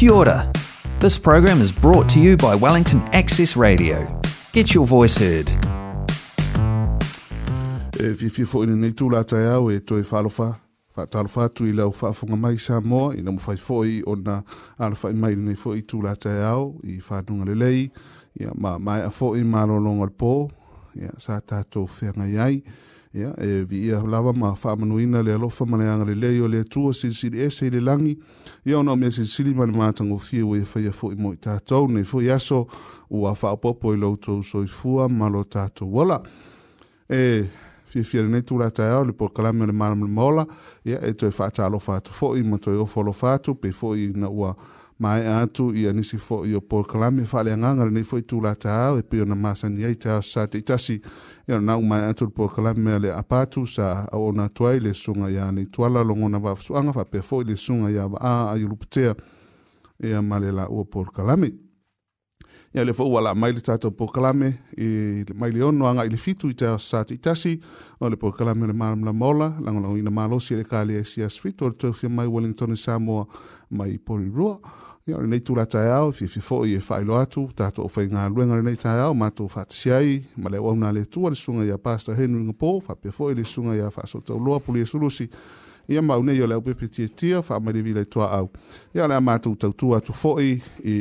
Kia ora. This program is brought to you by Wellington Access Radio. Get your voice heard. E fifia fo ina nei tūla tai au e toi whalofa, whaatalofa atu i lau whaafunga mai Samoa, ina mwhai fo i ona alawha i mai nei fo tūla tai au, i whanunga lelei, ia ma mai a fo i malolonga le pō, ia sa whenga iai, ia ia e viia lava ma faamanuina le alofa ma le agalelei o le atua silisili ese i le lagi ia ona o mea silisili ma le matagofie ua ia faia foʻi mo i tatou nei foʻi aso ua faaopoopo i loutou soifua ma lo tatou ola e fiafia lenei tulatae ao le pokalame o le malamalamaola ia e toe faatalofa atu foʻi ma toe ofo alofa atu pei foʻi na ua mai atu ia nisi fo o pokalame faaleagaga lenei foʻi tulatā au e pei ona masani ai ta sa te itasi ia ona nau mae atu le pokalame mea le apa sa au atu ai le suga iā nei tuala logona vaafasuaga faapea foʻi le suga iā vaa ai o ia ma le laʻua pokalame ia le fou ala mai le tatou pokalame i le mai le ono aga i le fitu i tao sasatu itasi o le pokalame o le malamalama ola lagolagoina malosi e le kalea e esias fitu o le tofia mai wellington e samoa mai porirua ia o lenei tulataeao e fiafia foʻi e faailo atu tatou ou faigaluega lenei taeao e matou faatasi ai ma le auauna a le atua le suga ia pasto henry gapo faapea foʻi le suga ia faasoataloa puliesulusi ia mau nei o le au pepetiatia faamailevilaitoaau ia o le a matou tautua atu foʻi i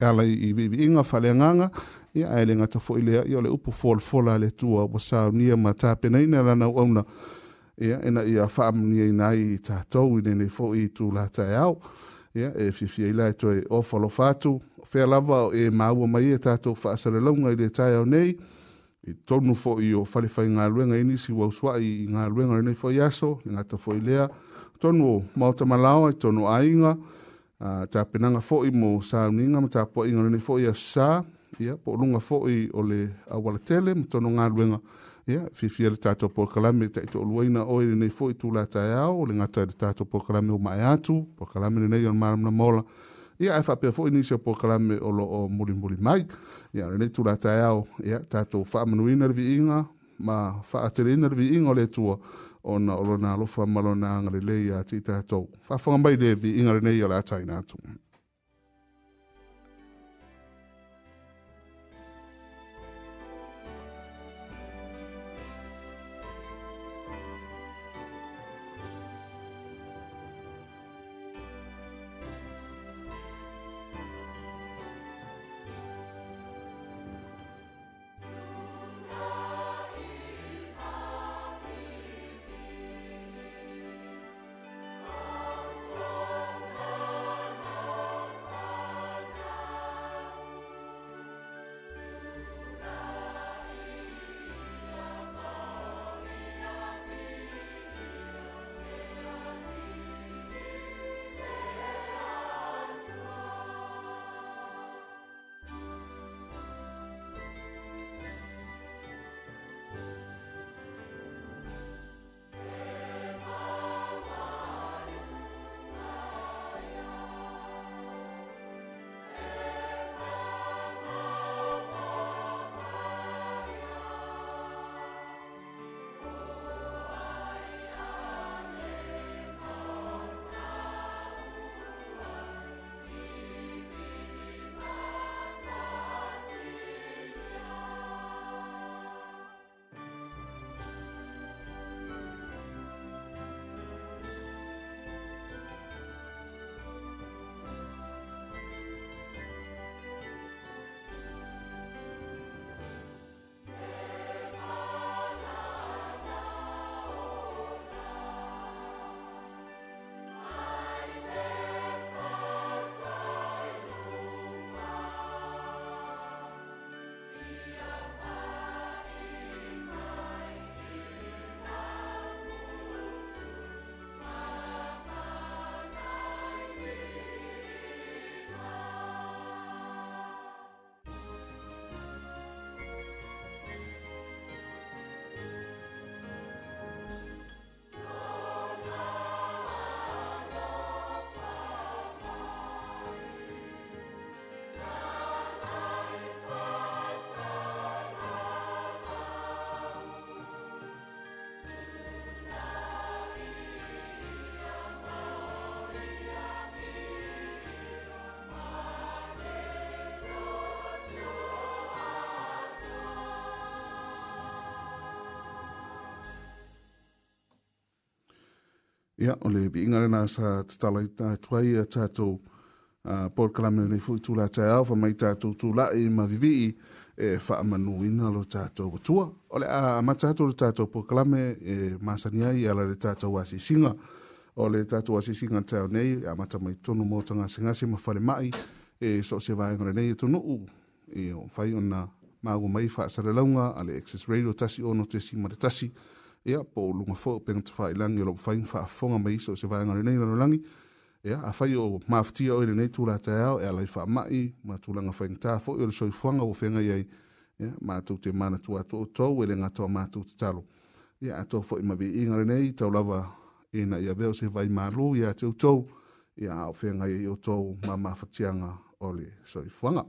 E ala i vivi inga fale nganga ia ele nga tafo ile ia le upo fol fola le tua wa sa nia ma ta pena ina la na ona ia ina ia fa nia ina i ta to i ne fo i tu la ta ao ia e fi fi ila to e o folo fatu fe lava e ma u mai e ta to fa sa le longa i le ta ao nei i tonu fo i o fale fa nga luenga ini si wa swa i nga luenga ne fo yaso nga tafo ile tonu mo ta malao tonu ainga ia Ah, a uh, ta penanga fo i mo sa ninga ma ta po inga ni fo ya sa ya po lunga fo i ole a wala tele mo tono nga luenga ia fi fi le tato po kalame ta to luina o ni ni fo i tula ta ia o le ngata le tato po kalame o ma atu po kalame ni nei on ma na mola ia fa e pe fo ni se po kalame o lo o muli muli mai ya le ni tula ta ia ia tato fa manuina le vi inga ma fa atelina le vi inga ona o lona alofa ma lona agalelei a tiʻi tatou faafoga mai le viiga lenei o le ataina atu Ia, o le vi ingare sa tatala i tātuai a tātou Paul Kalamene nei fu i tūlā tai au, wha mai tātou tūlā i ma vivi i e whaamanu ina lo tātou watua. O le a matatou le tātou Paul Kalame e māsani ai ala le tātou wasi singa. O le tātou wasi singa tau nei, a mata mai tonu mō tanga singase ma whare mai e so se vai ngore nei e tonu u. E o whai o nā māgu mai whaasare launga ale Access Radio tasi ono te simare tasi. Tasi ia po lunga fo pe ngat fa ilang yo fa fa fonga mai so se va ngal nei langi ia a fa yo mafti o ile nei tula ta yo ia lai fa mai ma tula nga fa ngta fo yo so fo nga wo fe nga yai ma tu te mana tu a to to ile nga to ma tu talo ia a to fo i ima vi ingal nei ta lava ina ya veo se vai ma lu ia te to ia fe nga yo to ma mafti nga oli so i fonga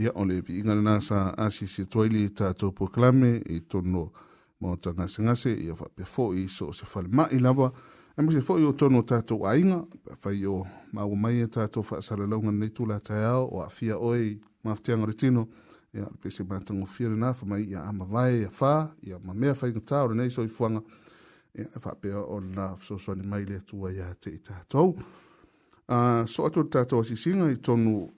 ia o le viiga lenā sa asi se toaili tatou proklame i tono mo tagasegase ia faapea foʻi so o se falemaʻi lava e ma se foʻi o tono tatou aiga peafai o maua mai e tatou faasalalauga lenei tulataeao o aafia oe mafatiaga le tino ia le pese matagofia lenā famai ia amavae afā ia mamea faigatā o lenei soifuaga ia e faapea o lenā fesoasoani mai le atua iā te i tatou a so atu le tatou asisiga i tonu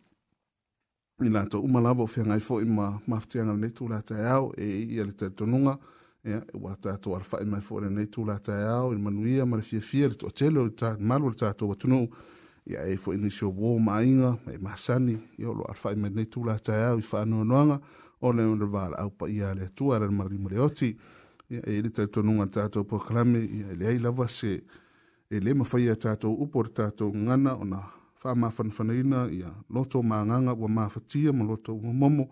i la tau umalawa o whiangai fo i ma mafteanga nei tū la tai au e i a le tau tonunga ia e wa tātou ala whae mai fo le nei tū la tai au i manuia ma le fia fia le tō atelo i tā maru le tātou watunu ia e fo ini sio wō ma inga e ma sani i olo ala whae mai nei tū la tai au i whanua noanga o le unra vāla au pa ia le atua le marali mure oti ia e le tau tonunga le tātou pokalame ia e le ai lava se e le mawhaia tātou upo le tātou ngana o na whamawhanwhanaina i ya loto mā nganga ua mawhatia ma loto ua momo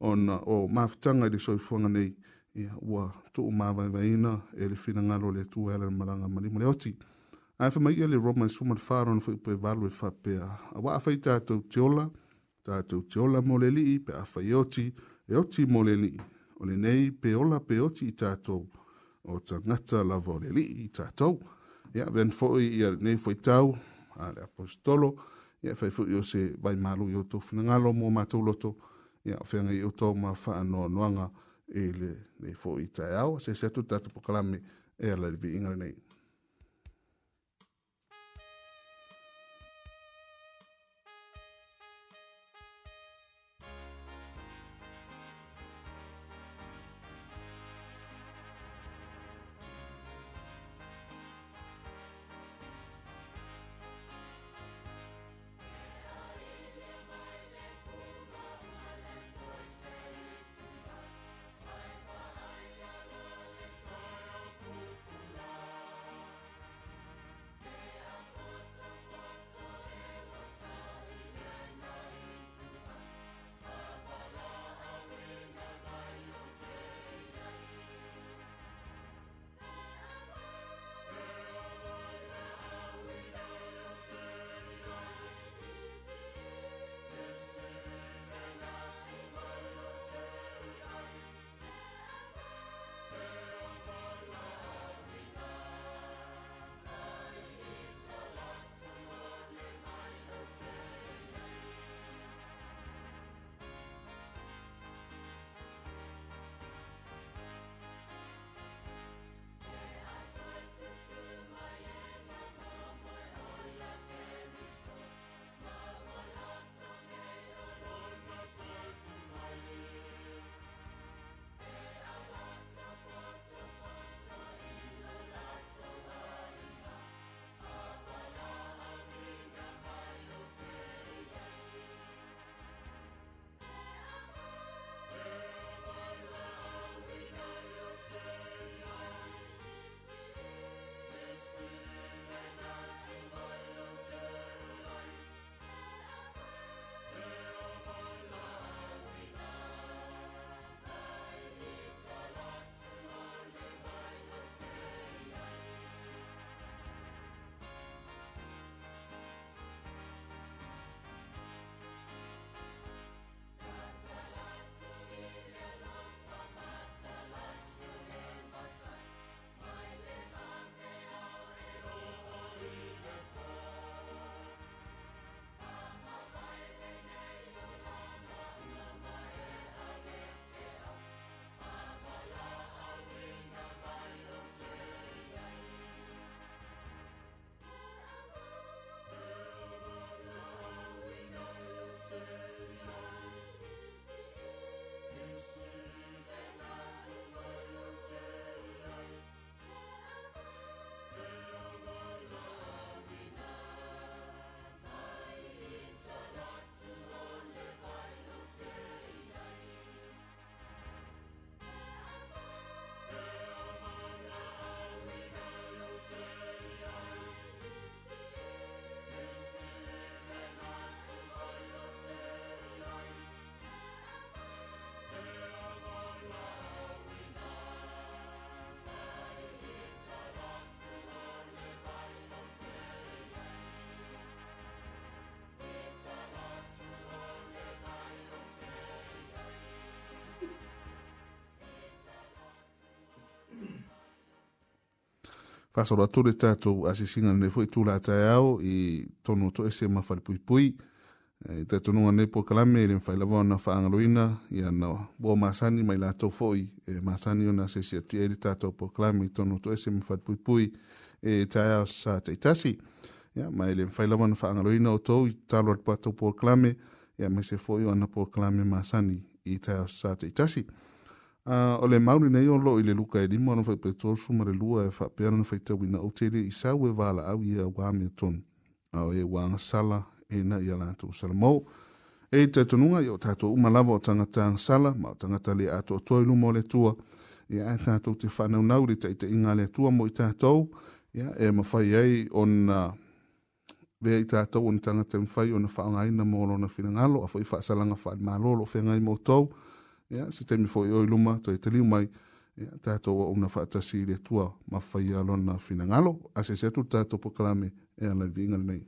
o, na, o mawhatanga i le soifuanga nei i a ua va mawaiwaina e le fina ngalo le tu hele na maranga mani mo le oti. Ai wha mai i a le Roma i sumat wharon fwi pwe valwe whapea. A wa a whai tātou teola, tātou teola mo le lii pe a whai e oti, e oti mo le lii. O le nei pe ola pe oti i tātou o ta ngata la vo le lii i tātou. Ia, yeah, ven fwoi i nei foi tau, a le apostolo ia fai e fu yo se vai malu yo to fina ngalo mo matu loto ia fe nga yo to ma fa no noanga e le le fo itaya o se se tu tatu proclame e le vi ingrenei fasoro atu le tatou asisiga lenei foi tu latāao i tonu toe se mafalipuipui e tatonuga nei po kalame i le mafailava ona faagaloina ia na ua masani mai latou foi e masani ona sesiatia i le tatou po kalame i tonu toe se mafalipuipui e taao sa taitasi ia mai le mafailava ona faagaloina outou i talo atu atou po kalame ia ma se foi ona po kalame masani i taao sa taitasi o le mauri nei o loo i le luka e lima ona faipetoa suma le lua e faapea lona faitauina ou tele i sau e valaau ia auā mea tonu a o e ua agasala ina e ia latou salamo e i taitonuga ia o tatou uma lava o tagata agasala ma o tagata le atoatoa i luma o le atua ia e tatou te faanaunau le taʻitaʻiga a le atua mo i tatou ia e mafai ai ona vea i tatou ona tagata mafai ona faaogāina mo lona finagalo a foi faasalaga faalemālo loo feagai motou ya yeah, se temi foi oi luma to te liu mai ya yeah, tato wa una fa tasi le tua ma fa ya lona fina ngalo a se se tu tato po klame e ala vinga nei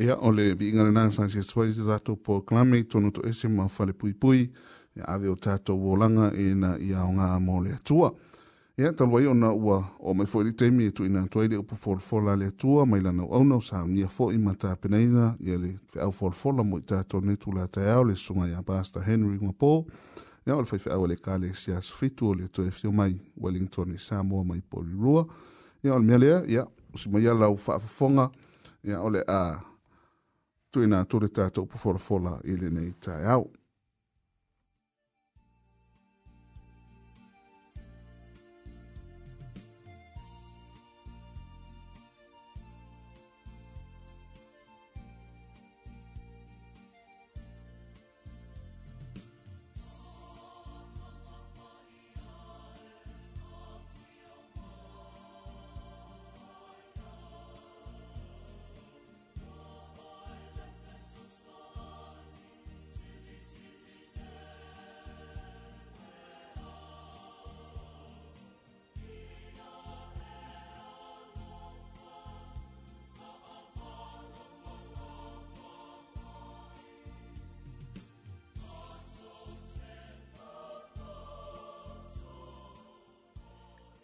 Ia o le viinga le nanga sansi estuai te tātou po klame tono to ese ma fale pui pui ia ave o tātou wōlanga e na ia o ngā mō le atua. Ia talwai o na ua o mai fōi li teimi e tu ina tuai le upo fōlfola le atua mai lana au nau sa unia fōi ma tā peneina ia le fe au fōlfola mo i tātou ne tu la tai au le sunga ia pasta Henry Ngapō. Ia o le fai fe au le kāle sia sufitu o le tu e fio mai Wellington e Samoa mai Polirua. Ia o le mea lea, ia, usi mai ia lau whaafafonga ia o le a tuina tore tātou pu fola fola i le nei tai au.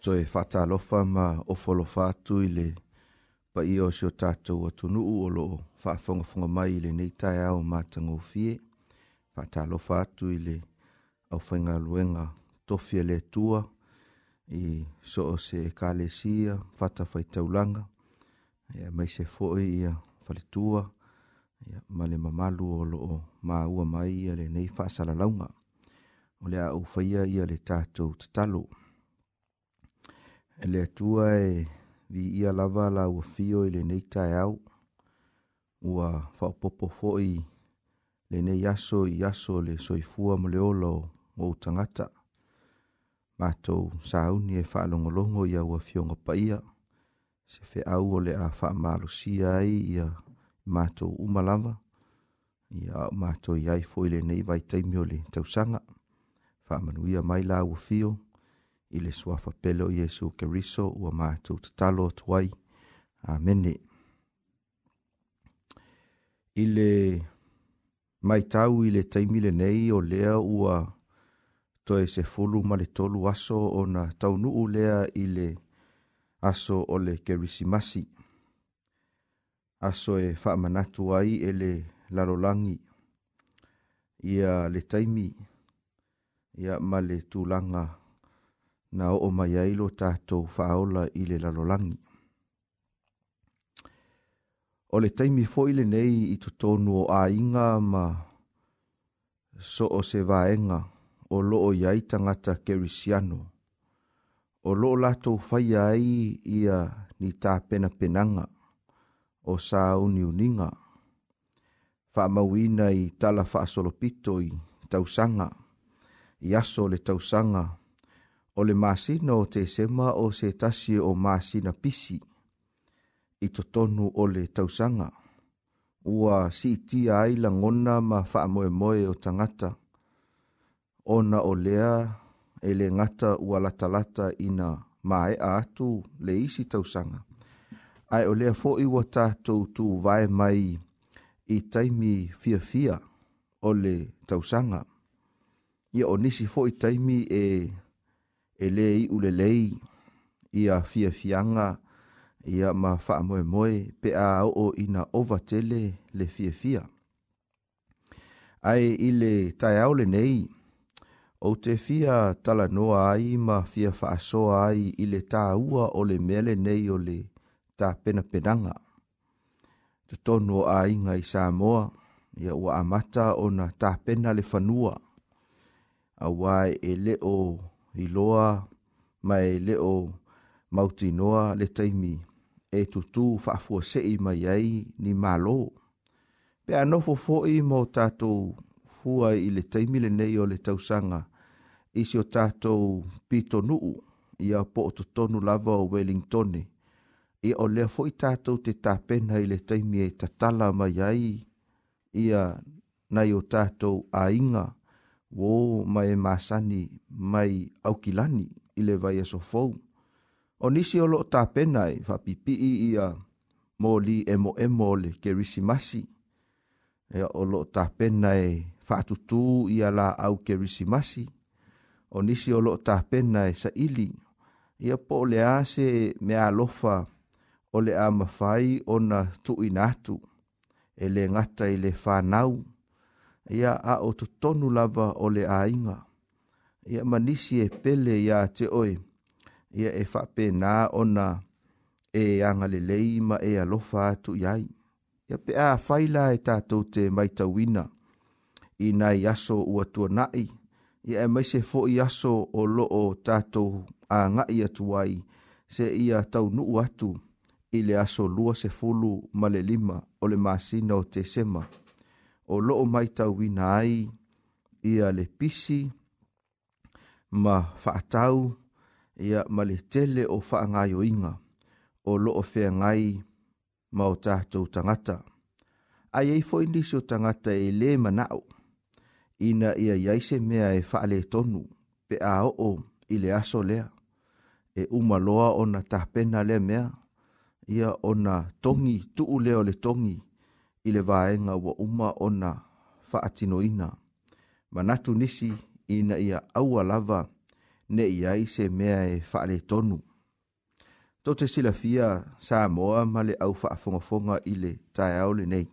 to e fata lofa ma o folo fatu i pa i o sio tatou atu nuu o loo fafonga fonga mai i le neitai au matango fie fata lofa atu i au fainga luenga tofia e le tua i so o se kalesia fata fai taulanga mai se foi ia fale tua ia le mamalu o loo maua mai i le nei fasa la launga o le au faia ia le tato tatalo tatalo le atua e, e viia lava la ua fio i lenei taeau ua faopopo foʻi lenei aso i aso le soifua ma le ola o ou tagata matou sauni e faalogologo ia ua fioga paia se feʻau o le a faamalosia ai ia matou uma lava ia ao matou iai foʻi lenei vaitaimi o le tausaga faamanuia mai la ua fio i le suafa pele o iesu keriso ua matou tatalo atu ai amene i le maitau i le taimi lenei o lea ua toe sefulu ma le tolu aso ona taunuu lea i le aso o le kerisimasi aso e faamanatu ai e le lalolagi ia le taimi ia ma le tulaga na o o mai ai lo tātou whaola i le lalolangi. O le taimi foile nei i to tonu o a inga ma so o se vaenga o lo o iai tangata kerisiano. O lo o lato whai ai ia ni tā pena penanga o sa uni uninga. Wha mawina i tala wha asolo pito i tausanga, i aso le tausanga, o le masina o te sema o se tasi o masina pisi i to tonu o le tausanga. Ua si iti ai la ngona ma wha moe moe o tangata. Ona o lea e le ngata ua latalata ina mae a atu le isi tausanga. Ai o lea fo iwa tātou tu vae mai i taimi fia fia o le tausanga. Ia o nisi fo i taimi e elei le i ule fia fianga ia a ma wha moe moe pe a o o i ova tele le fia fia. Ai ile le tai au le nei o te fia tala noa ai ma fia wha asoa ai ile le ua o le mele nei o le tā pena penanga. to tonu ai ngai i Samoa ia ua mata ona na pena le fanua A wai e le o i loa mai leo mauti noa le taimi e tutu whaafua sei mai ai ni malo. Pe anofo fo'i mo tatou fua i le taimi le nei o le tausanga i sio o tatou pito nuu i a po o tonu lava o Wellingtoni i o lea fo'i tatou te tapena i le taimi e tatala mai ai i a nai o tatou a inga wo mai masani mai aukilani i le vai aso fou. O nisi olo ta penai fa e pipi i ia mo li emo emo le kerisi masi. E olo ta penai fa tutu ia la au kerisi masi. O nisi olo ta penai e sa ili. Ia po le ase me alofa o le amafai ona tu inatu. E le ngata i le fanau ia a o totonu lava o le ainga. Ia manisi e pele ia te oe, ia e whape nā ona e anga le e alofa atu iai. Ia pe a faila e tātou te maita wina, i nai aso ua tua nai, ia e maise fo i aso o loo tātou a ngai atu ai, se ia tau nuu atu, ile le aso lua se fulu ma le lima o le masina o te sema o loo mai tau wina ai ia le pisi ma whaatau ia ma le tele o whaangai o inga o loo whea ngai ma o tātou tangata. Ai ei fo o tangata e le manao ina ia iaise mea e ale tonu pe a o i le aso lea e umaloa ona tapena le mea ia ona tongi tuu leo le tongi i le vaenga wa uma ona faatinoina. Manatu nisi ina ia aua lava ne ia i se mea e faale tonu. Tō te silafia sa moa ma le au faafongafonga i le tae au le nei.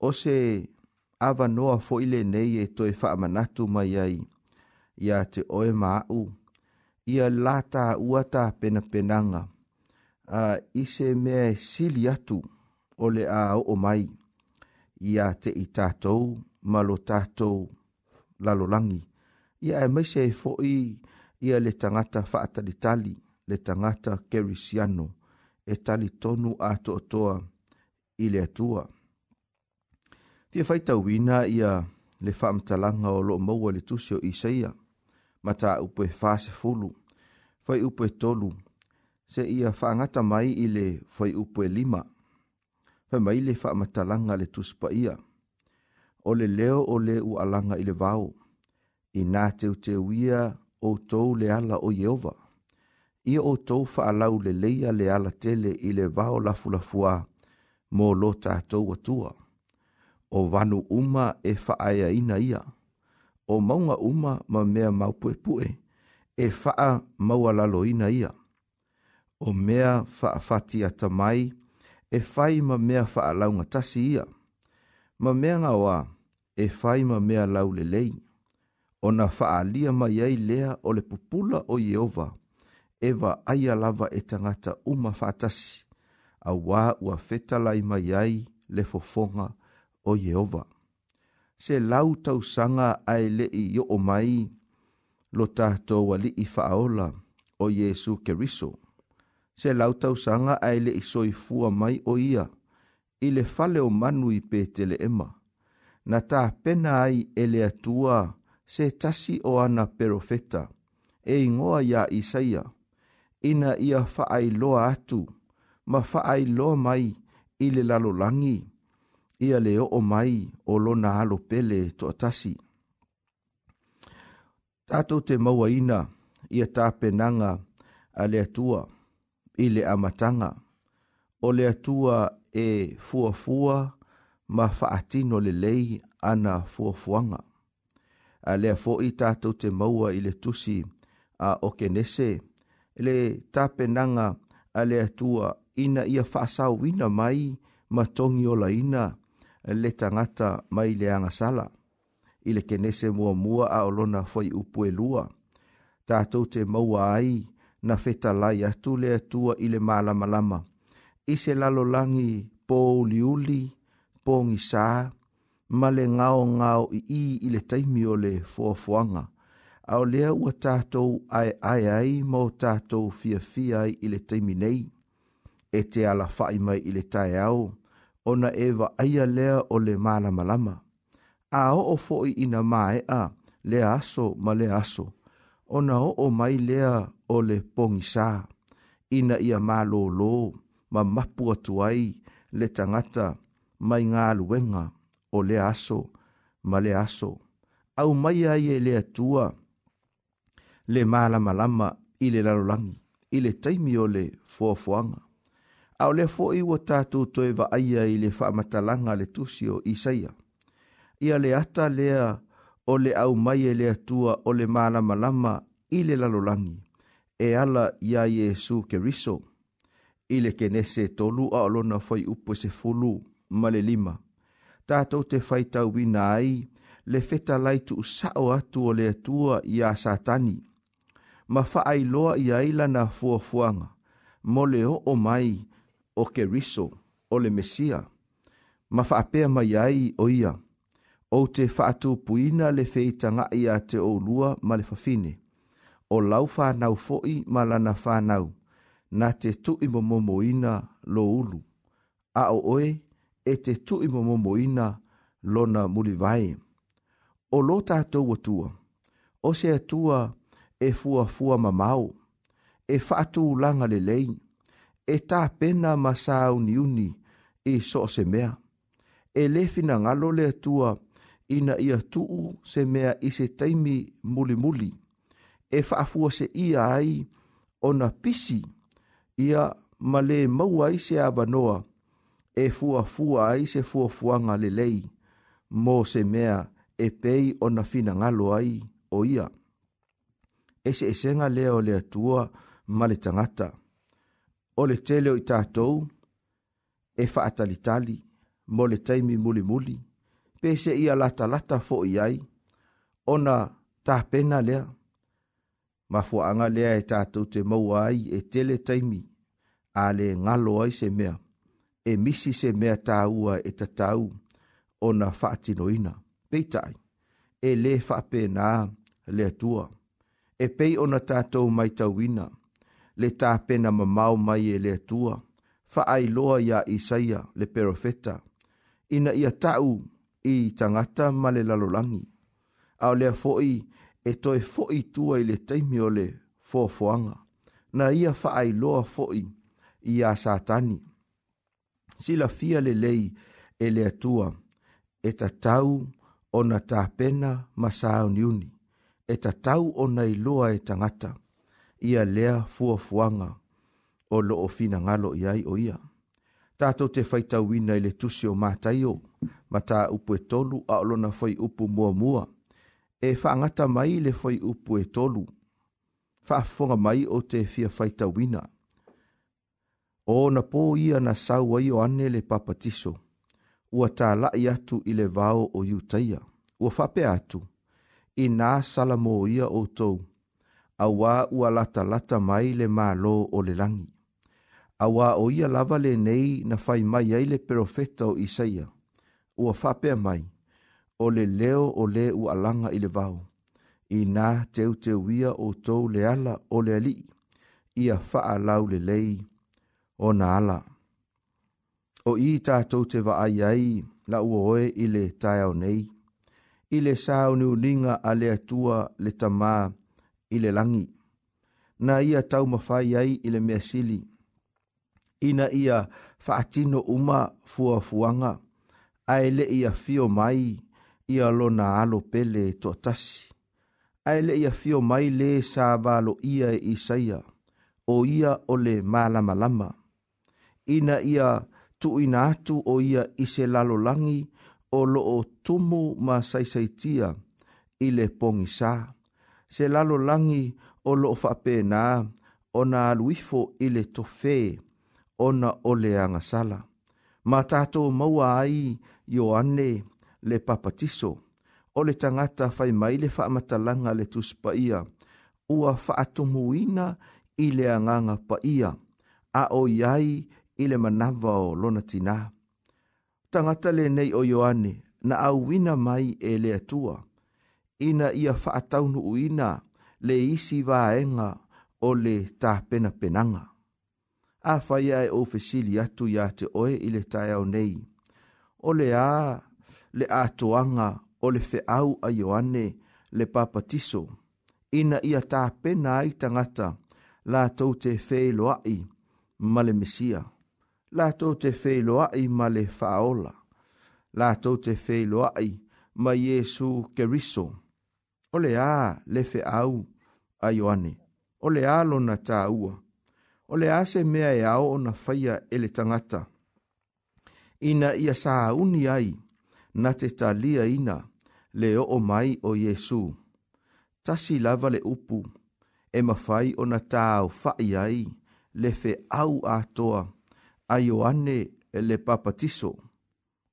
O se ava noa fo i le nei e toi faamanatu mai ai, ia te oe maau, ia lata uata pena penanga, a i se mea e sili atu, o le a o o mai ia te i tātou malo tātou lalolangi ia e maise e foi ia le tangata faatalitali le tangata kerisiano e tali tonu a toatoa i le atua fia faitauina ia le faamatalaga o loo maua le tusi o isaia ma taupu e fasefulu faiupu e tolu se ia faagata mai i le faiupu e lima fa mai le fa matalanga le tuspa ia. O le leo o le u alanga i le vau. I nā te te uia o tou le ala o Yehova. Ia o tou fa alau le leia le ala tele i le vau lafu lafua mō lo tātou atua. O vanu uma e fa aia ina ia. O maunga uma ma mea maupue pue e faa maua lalo ina ia. O mea faa fati ata mai ia e fai ma mea faa lau tasi ia. Ma mea ngā wā e fai ma mea lau le lei. O na faa lia ma iai lea o le pupula o Yehova. E wa aia lava e tangata uma fatasi. A wā ua feta lai ma iai le fofonga o Yehova. Se lau tau sanga ai le i o mai lo tātou wali i faaola o Yesu Kerisou se lautausaga ae i soifua mai o ia i le fale o manu i peteleema na tapena ai e le atua se tasi o ana perofeta e igoa iā isaia ina ia faailoa atu ma faailoa mai i le lalolagi ia le o mai o lona alopele toʻatasi tatou te mauaina ia tapenaga a le atua i le amatanga. O le atua e fuafua ma faatino le lei ana fuafuanga. A le fo i tātou te maua i le tusi a okenese, le tapenanga a le atua ina ia fasau ina mai ma tongi o la ina le tangata mai le angasala. I le kenese mua mua a olona fai upue lua. Tātou te maua ai, na fetalai atu le atua i le malamalama i se lalolagi po uliuli pogisā ma le ngaongao iī i le taimi o le foafoaga a o lea ua tatou aeae ai ma o tatou fiafia ai i le taimi nei e te ala faʻi mai i le taeao ona e vaaia lea o le malamalama a oo foʻi ina maeʻa le aso ma le aso ona o o mai lea o le pongisa ina ia malolo ma mapu atu ai le tangata mai ngā luenga o le aso ma le aso au mai ai e lea tua le mala malama i le lalolangi i le taimi o le fuafuanga au le fo i wa tatu toe va aia i le wha matalanga le tusio i saia ia le ata lea o le au mai e le atua o le malamalama i le lalolangi e ala ia Iesu ke riso. I le kenese tolu a olona fai upo se fulu ma le lima. Tātou te fai tau wina ai le feta laitu usao atu o le atua ia satani. Ma faai loa ia ila na fua fuanga mo le o o mai o ke riso o le mesia. Ma faapea mai ai o ia o te whaatu puina le feitanga i a te o lua ma le fafine. O lau whanau foi ma lana whanau, na te tu i momomoina lo ulu. A o oe, e te tu i momomoina lona muli vai. O lo tātou atua, o se atua e fua fua ma mau, e whaatu langa le lei, e tā pena ma sa uni i so se mea. E lefina ngalo le atua, e ina ia tuu se mea i se taimi muli muli. E whaafua se ia ai ona pisi ia male maua i se avanoa e fua ai se fua fuanga lelei mō se mea e pei ona fina ngalo ai o ia. E se esenga lea o lea tua male tangata. O le teleo i tātou e whaatalitali mō le taimi muli muli. muli pese ia lata lata fo iai, ona ta pena lea, ma fuanga lea e tatou te maua ai e tele taimi, a le ngalo ai se mea, e misi se mea tāua e tatau, ona whaatinoina, peitai, e le whape nā lea tua, e pei ona tatou mai tauina, le tā pena mamau mai e lea tua, loa ia isaia le perofeta, ina ia tau i tangata ma le lalolangi. A o lea fo'i e toi fo'i tua i le teimi o le fofoanga. Na ia fa'ai loa fo'i i a satani. Sila fia le lei e lea tua e ta tau o na ta pena ma sa uniuni. E ta tau o na iloa e tangata. Ia lea fuafuanga o loo fina ngalo iai o Ia tātou te whaitau wina i le tusi o ma tā upu e tolu a olona whai upu mua mua. E whaangata mai le whai upu e tolu, whaafonga mai o te fia whaitau wina. O na pō ia na sau ai o ane le papatiso, ua tā lai atu i le vāo o iutaia, ua whape atu, i nā salamo ia o tō, a wā ua lata lata mai le mālo o le langi awa o ia lava le nei na fai mai ai le perofeta o Isaia, ua whapea mai, o le leo o le u alanga i le vau, i nā teu teu ia o tou le ala o le ali, ia faa lau le lei, o na ala. O i tātou te vaai ai, la ua oe i le taiao nei, i le sāo ni uninga a le atua le tamā i le langi, na ia tau mawhai ai i le mea sili, ina ia faatino uma fuafuaga ae leʻi afio mai ia lona alo pele toʻatasi ae leʻi afio mai lē sa valoʻia e isaia o ia o le malamalama ina ia tuuina atu o ia i se lalolagi o loo tumu ma saisaitia i le pogisā se lalolagi o loo faapenā ona aluifo i le tofē ona o le agasala ma tatou maua ai ioane le papatiso o le tagata fai mai le faamatalaga le tuspaia, ua faatumuina i le agaga paia a o iai i le manava o lona tinā tagata lenei o ioane na auina mai e le atua ina ia faataunuuina le isi vaega o le penanga a fai ai o fesili atu ya te oe i le tae au nei. O le a, le a toanga, o le fe au a Ioane, le papatiso. Ina ia tā pena ai tangata, la tau te fe loai, ma le mesia. La tau te fe loai, ma le faola. La tau te fe loai, ma Yesu keriso. O le a, le fe au a Ioane. O le a lona tā ua o le ase mea e ao o na faya ele tangata. Ina ia saa uni ai, na te talia ina, le o o mai o Yesu. Tasi lava le upu, e mawhai o na tāo fai ai, le fe au atoa, a Ioane e le papatiso,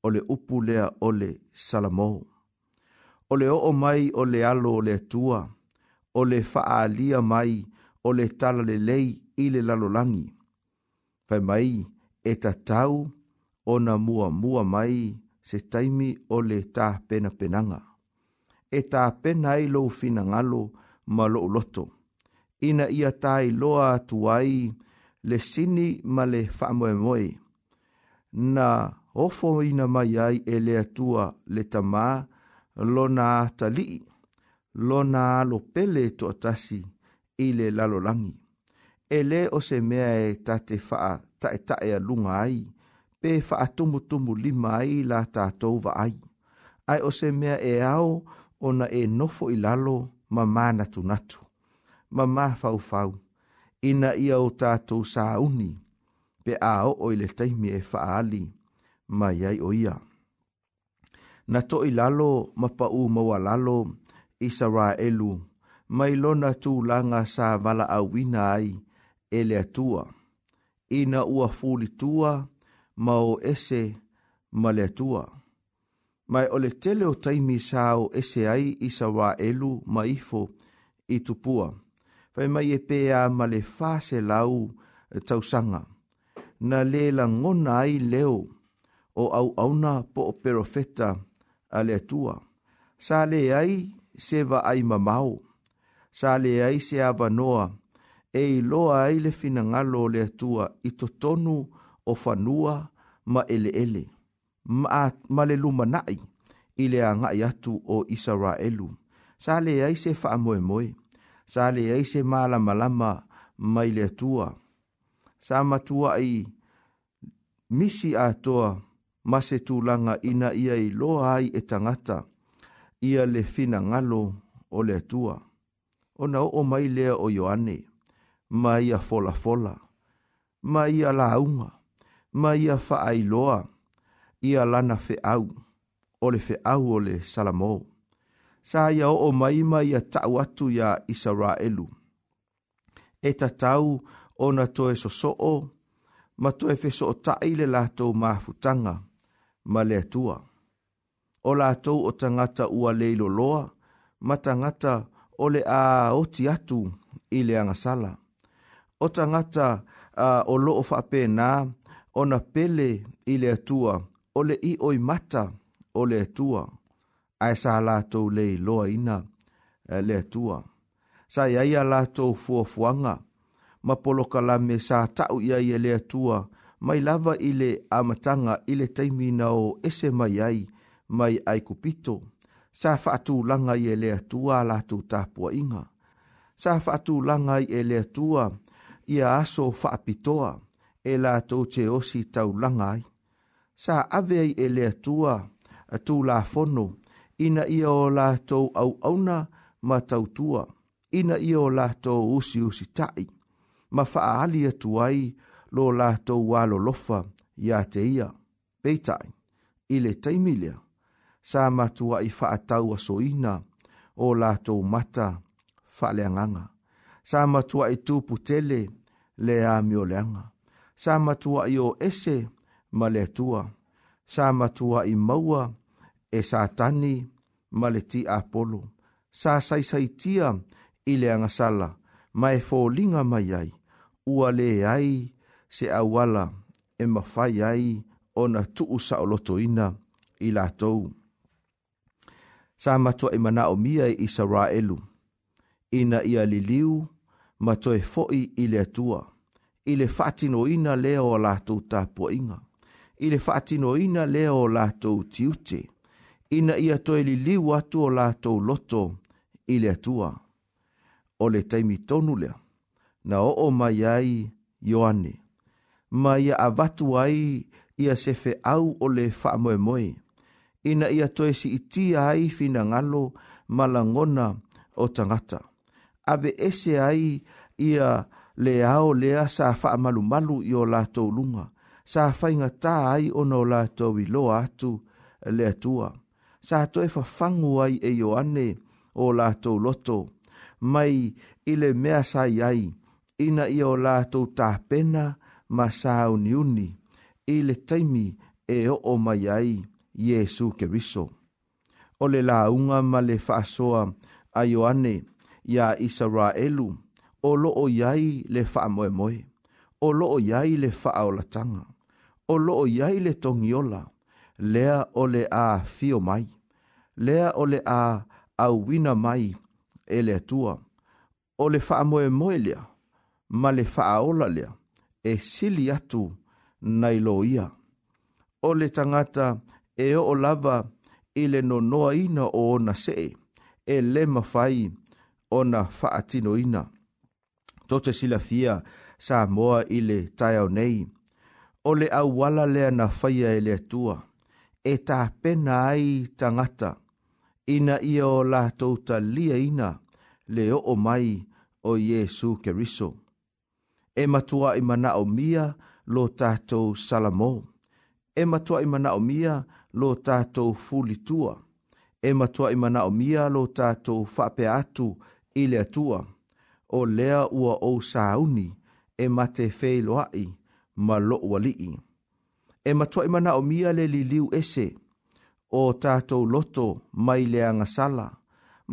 o le upu lea o le salamo. O le o o mai o le alo o le tua, o le faalia mai, o le tala le lei i le lalolangi. Fai mai e ta tau o na mua mua mai se taimi o le ta e pena penanga. E ta pena i lo fina ngalo ma lo loto. Ina ia tai loa tuai le sini ma le whaamoe moe. Na ofo ina mai ai e le atua le tamā lo na ata lii, lo na alo pele to atasi i le lalolangi e le o se mea e tate faa tae tae a lunga ai, pe faa tumu tumu lima ai la tatou va ai. Ai o se mea e ao ona e nofo i lalo ma mā natu natu, ma mā fau fau, ina ia o tatou sa uni, pe a o o ile taimi e faa ali, ma ai o ia. Na to i lalo ma pa u maua lalo, isa ra elu, mai lona tū langa sa wala a wina ai, e le atua. Ina ua fuli tua ma o ese ma le atua. Mai o le tele o taimi sa o ese ai i sa wā elu ma ifo i tupua. Fai mai e pēa ma le fāse lau e, tausanga. Na le la ngona ai leo o au auna po o perofeta a le atua. Sa le ai se va ai mamau. Sa le ai se ava noa e iloa ai le fina ngalo le atua i totonu o fanua ma ele. ma, ma le nai i le agaʻi atu o Israelu. sa leai se faamoemoe sa leai se malamalama mai le atua sa matuaʻi misi atoa ma se tulaga ina ia iloa ai e tagata ia le finagalo o le atua ona o mai lea o ioane ma ia fola fola, ma ia launga, ma ia faailoa, ia lana fe au, ole fe au ole salamo. Sa ia o mai mai ia tau atu ia Israelu. E tatau o na toe sosoo, ma toe fe so taile lātou mafutanga, ma le atua. O lātou o tangata ua leilo loa, ma tangata ole a oti atu i le angasala o tangata uh, o loo whape nā, o na pele i le atua, o le i oi mata o le atua, ai sa lātou lei loa ina uh, e, le atua. Sa iaia lātou fuafuanga, ma polo kala me sa tau ia ia e le atua, mai lava i le amatanga i le taimina o ese mai ai, mai ai kupito, sa fatu langa i e le atua lātou tāpua inga. Sa fatu langa i le atua, ia aso faapitoa e la tou te osi taulaga langai. sa ave ai e le atua atu la fono ina ia o au auauna ma tautua ina ia o usi usiusi ta'i ma fa'aali atu ai lo lofa alolofa iā te ia peita'i i le taimi lea sa matua'i fa'atau asoina o latou mata fa'aleagaga sa matua i tupu tele le a mio leanga. Sa matua i o ese ma le atua. Sa matua i maua e sa tani ma le ti a polo. Sa saisai tia i le sala ma e fō linga mai ai. Ua le ai se awala e mawhai ai o na tuu sa o loto ina i la tau. Sa matua i mana o mia i sa rā ina ia liliu ma toe foi i le atua i le faatinoina lea o latou tapuaʻiga i le faatinoina lea o latou tiute ina ia toe liliu atu o latou loto i le atua o le taimitonu lea na o mai ai ioane ma ia avatu ai ia se au o le faamoemoe ina ia toe siʻitia ai finagalo ma lagona o tagata ave ese ai ia le ao lea sa faa malu malu i o lato lunga. Sa fainga ta ai ona o lato i loa atu le tua Sa to e fafangu ai e yo ane o lato loto. Mai ile mea sa ai ina i o to ta pena ma sa uni uni. Ile taimi e o o mai ai Jesu keriso. O le la unga ma le faasoa a yo ia Israelu, o loo yai le faa moe moe, o loo yai le faa o latanga, o loo yai le tongiola, lea o le a fio mai, lea o le a awina mai e le atua, o le faa moe moe lea, ma le faa ola lea, e sili atu nai lo ia. O le tangata e o lava i le nonoa ina o na se e le mawhai ia ona faatino ina. Tote sila fia sa moa ile tayo nei. Ole au wala lea na faya ele tua. E ta pena ai tangata. Ina ia o la touta lia ina le o o mai o Yesu Keriso. E matua i mana o mia lo tatou salamo. E matua i mana o mia lo tatou fulitua. E matua i mana o mia lo tatou fape atu i le atua o lea ua ou sauni e mate feiloaʻi ma loʻu alii e o mia le liu ese o tatou loto mai le agasala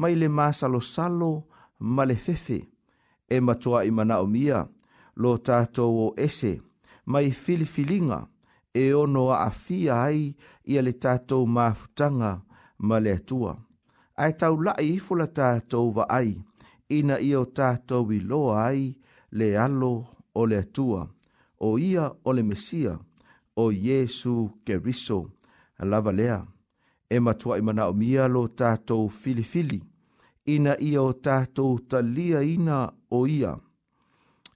mai le masalosalo ma le fefe e matoaʻi manaʻomia lo tatou o ese mai filifiliga e ono a aafia ai i le tatou mafutaga ma tua. Ai tau taulaʻi ifo la tatou vaai ina ia o tātou i loa ai le alo o le atua, o ia o le Mesia, o Yesu Keriso, a lava lea. E matua i mana o mia lo tātou filifili, ina ia o tātou talia ina o ia,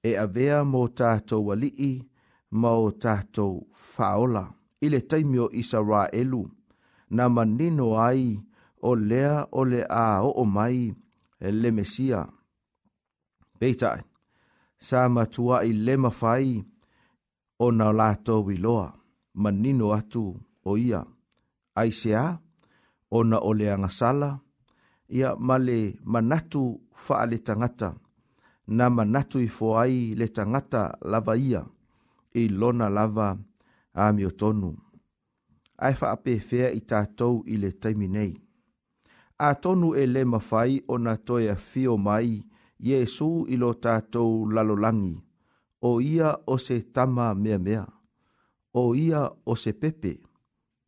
e avea mō tātou walii, ma o tātou faola. I le taimi o isa rā elu, na manino ai o lea o le a o o mai, E le mesia. Peitai, sa matua i le mawhai o na lato wiloa, manino atu o ia. Aisea, o na ole angasala, ia male manatu faa le tangata, na manatu i foai le tangata lava ia, i lona lava a miotonu. Ai faa pefea i tatou i le taiminei a tonu e le mawhai o na toia fio mai, Iesu i lo tātou lalolangi, o ia o se tama mea mea, o ia o se pepe.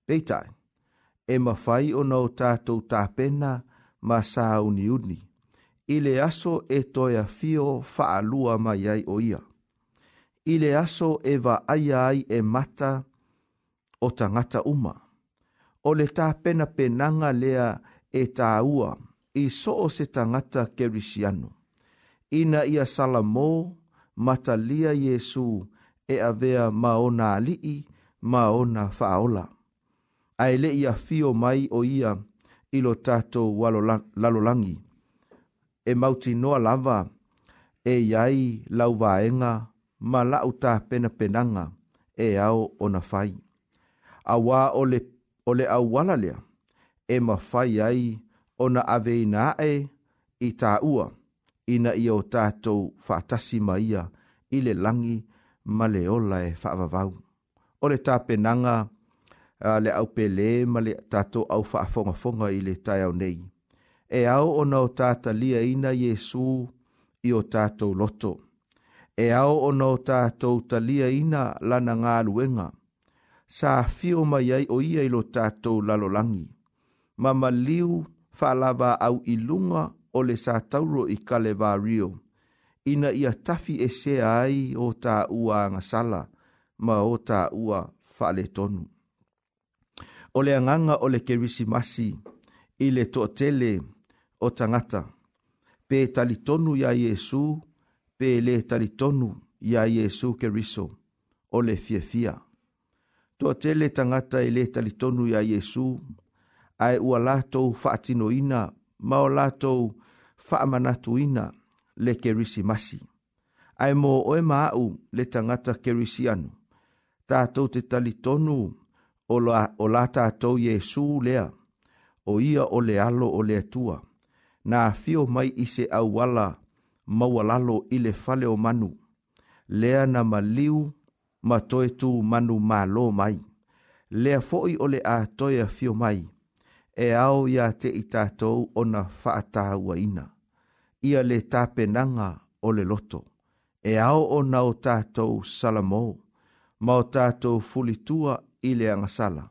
Peitai, e mawhai o na o tātou tāpena ma sā uni uni, i le aso e toia fio whaalua mai ai o ia. I le aso e va aia ai e mata o tangata uma, o le tāpena penanga lea e e tāua i so o se tangata kerisiano. Ina ia salamō matalia Jesu e avea maona alii maona faola. Aele ia fio mai o ia ilo tato walo lalolangi. E mauti noa lava e iai lau vaenga ma lau ta pena penanga e ao ona fai. Awa ole, ole au walalea e mawhai ai o na awei e i tā ua ina i o tātou whātasi ma ia i le langi ma le ola e whaavavau. O le tāpenanga a le au pele ma le tātou au whaafongafonga i le tai au nei. E au ona o tāta lia ina Jesu i o tātou loto. E au ona o tātou talia ina lana ngā luenga. Sa fio mai ai o ia i lo tātou lalolangi. langi ma maliu faalava au i luga o le sa tauro i kale vario ina ia tafi e sea ai o ta ua agasala ma o ta ua faaletonu o le aganga o le kerisimasi i le toʻatele o tagata pe talitonu iā iesu pe lē talitonu iā iesu keriso o le fiafia toʻatele tagata i lē talitonu iā iesu ae ua latou faatinoina ma o latou ina le kerisimasi ae mo oe maau le tangata kerisi anu tatou te tali tonu o, la, o la tatou iesu lea o ia o le alo o le atua na afio mai i se au wala maua lalo i le fale o manu lea na maliu ma toe manu mālō mai lea foʻi o le atoe fio mai e ao ia te i tātou ona whaatāua ina. Ia le tāpenanga o le loto. E ao o nao tātou salamo, mao tātou fulitua i le angasala.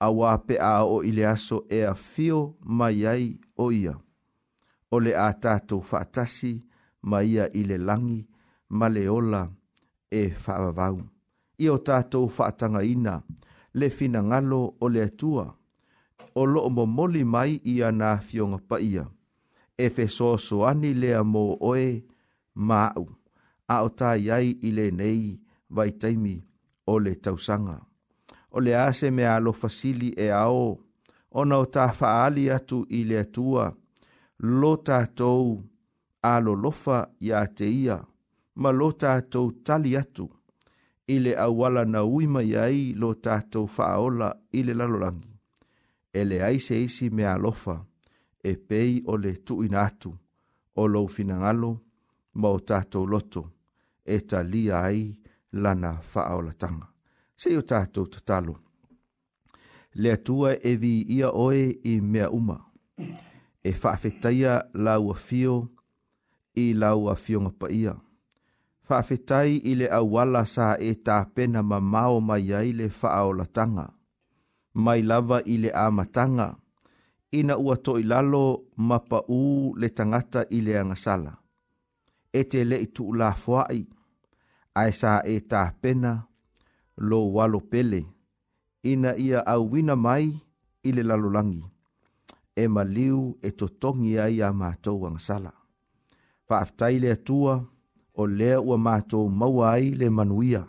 A wāpe a o i le aso e a fio mai ai o ia. O le a tātou whaatasi mai ia i le langi, ma le ola e whaavavau. Ia o tātou whaatanga ina le fina ngalo o le atua. Ia o loo momoli mai ia nā fionga pa ia. E fe soso ani lea mō oe māu, a o tā iai i le nei vai taimi o le tausanga. O le ase me alo fasili e ao, ona o tā faali atu i le atua, lo tātou alo lofa ia te ia, ma lo tātou tali atu, i le awala na uima iai lo tātou faaola i le lalolangi e le aise isi me alofa e pei o le tuina atu o lou finagalo ma o tatou loto e talia ai lana faaolataga Se o tatou tatalo le atua e viia oe i mea uma e faafetaia lauafio i lau lauafioga paia faafetai i le auala sa e tapena mamao mai ai le faaolataga mai lava i le amatanga. Ina ua toi lalo mapa u le tangata i le angasala. E te le i tu la fuai. Ai sa e ta pena lo walo pele. Ina ia au wina mai i le lalolangi. E maliu e totongi ai a mātou angasala. Faaftai le atua o lea ua mātou maua ai le manuia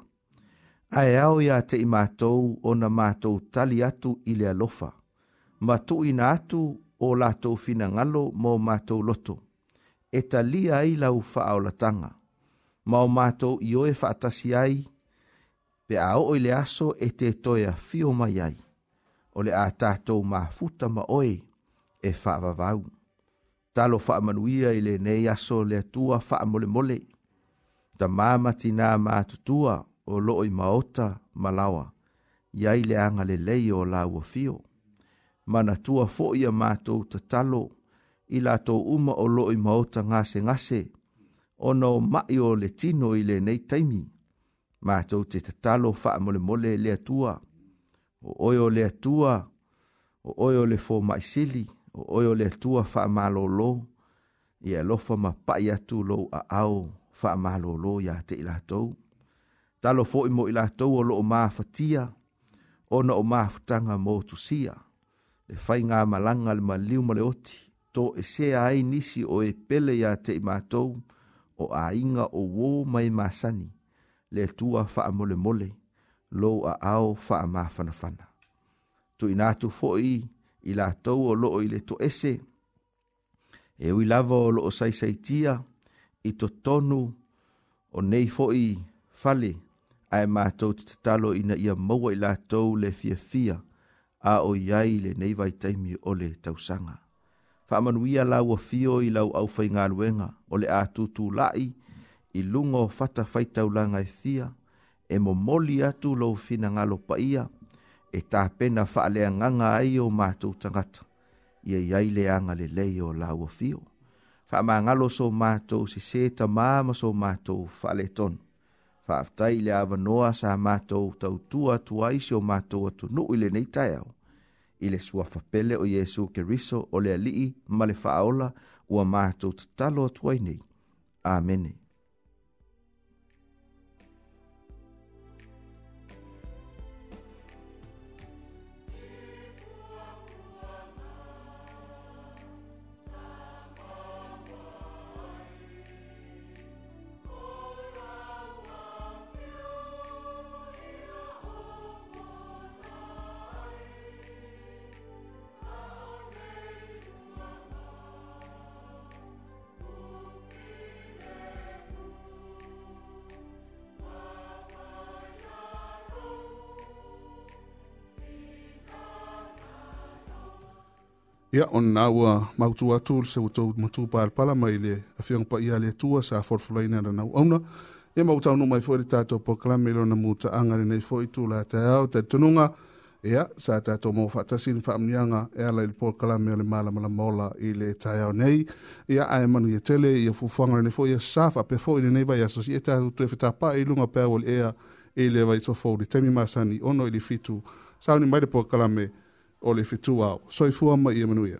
ae ao iā te i o ona matou tali atu i le alofa ma tuuina atu o latou finagalo mo matou loto e talia ai lau faaolataga ma o matou i oe faatasi ai pe a o i le aso e te toe afio mai ai o le a tatou mafuta ma oe e faavavau talo faamanuia i lenei aso le atua faamolemole tamā matinā matutua o loo i maota ma lawa, ia i le anga le lei o la ua fio. Mana tua fo ia mātou ta talo, i la tō uma o loo i maota ngase ngase, o no mai o le tino i le nei taimi. Mātou te tatalo wha mole mole le tua, o oio le tua, o oio le fō mai sili, o oio le tua wha malo lo, i alofa ma pai atu lo a au wha malo lo ia te ilatou talo fo'i mo i latou o lo'o mafatia ona o mafutaga mo tusia le fainga malaga le maliu ma le oti to esea ai nisi o e pele iā te'i matou o āiga ouō mai masani le atua fa'amolemole lou a'ao fa'amafanafana tuuinā to fo'i i latou o lo'o ile to ese e ui lava o lo'o saisaitia i totonu o nei fo'i fale ae matou te tatalo ina ia maua i latou le fiafia a o iai lenei vaitaimi o le tausaga faamanuia lauafio i lau aufaigaluega o le a lai, i luga o fatafaitaulaga e fia e momoli atu lou finagalo paia e tapena faaleagaga ai o matou tagata ia iai leaga lelei o lauafio faamagalo sou matou sesē tamā ma sou matou faaletono faafetai i le avanoa sa matou tautua atu ai se o matou atunuu i lenei taeao i le suafapele o iesu keriso o le alii ma le faaola ua matou tatalo atu ai nei amene ia ona aua mautu atu le se outou matū palapala mai le afiaga paia le atua sa folafolaina lanau auna ia mautaunuu ai foʻi le tatou pokalame i lona mutaaga lenei foʻi tulataeao talitonuga ia sa tatou mo faatasi le faamaniaga e ala i le pokalame o le malamalama ola i le taeao nei ia ae manuia tele ia fuafuaga lenei foʻi ia sa faapea foʻi lenei vai asosia e tatou toe fetapaʻi i luga pe au o le ea i le vaitofou le taimi masani ono i le fitu ni mai le pokalame o le fitua au. Soifua mai ia e manuia.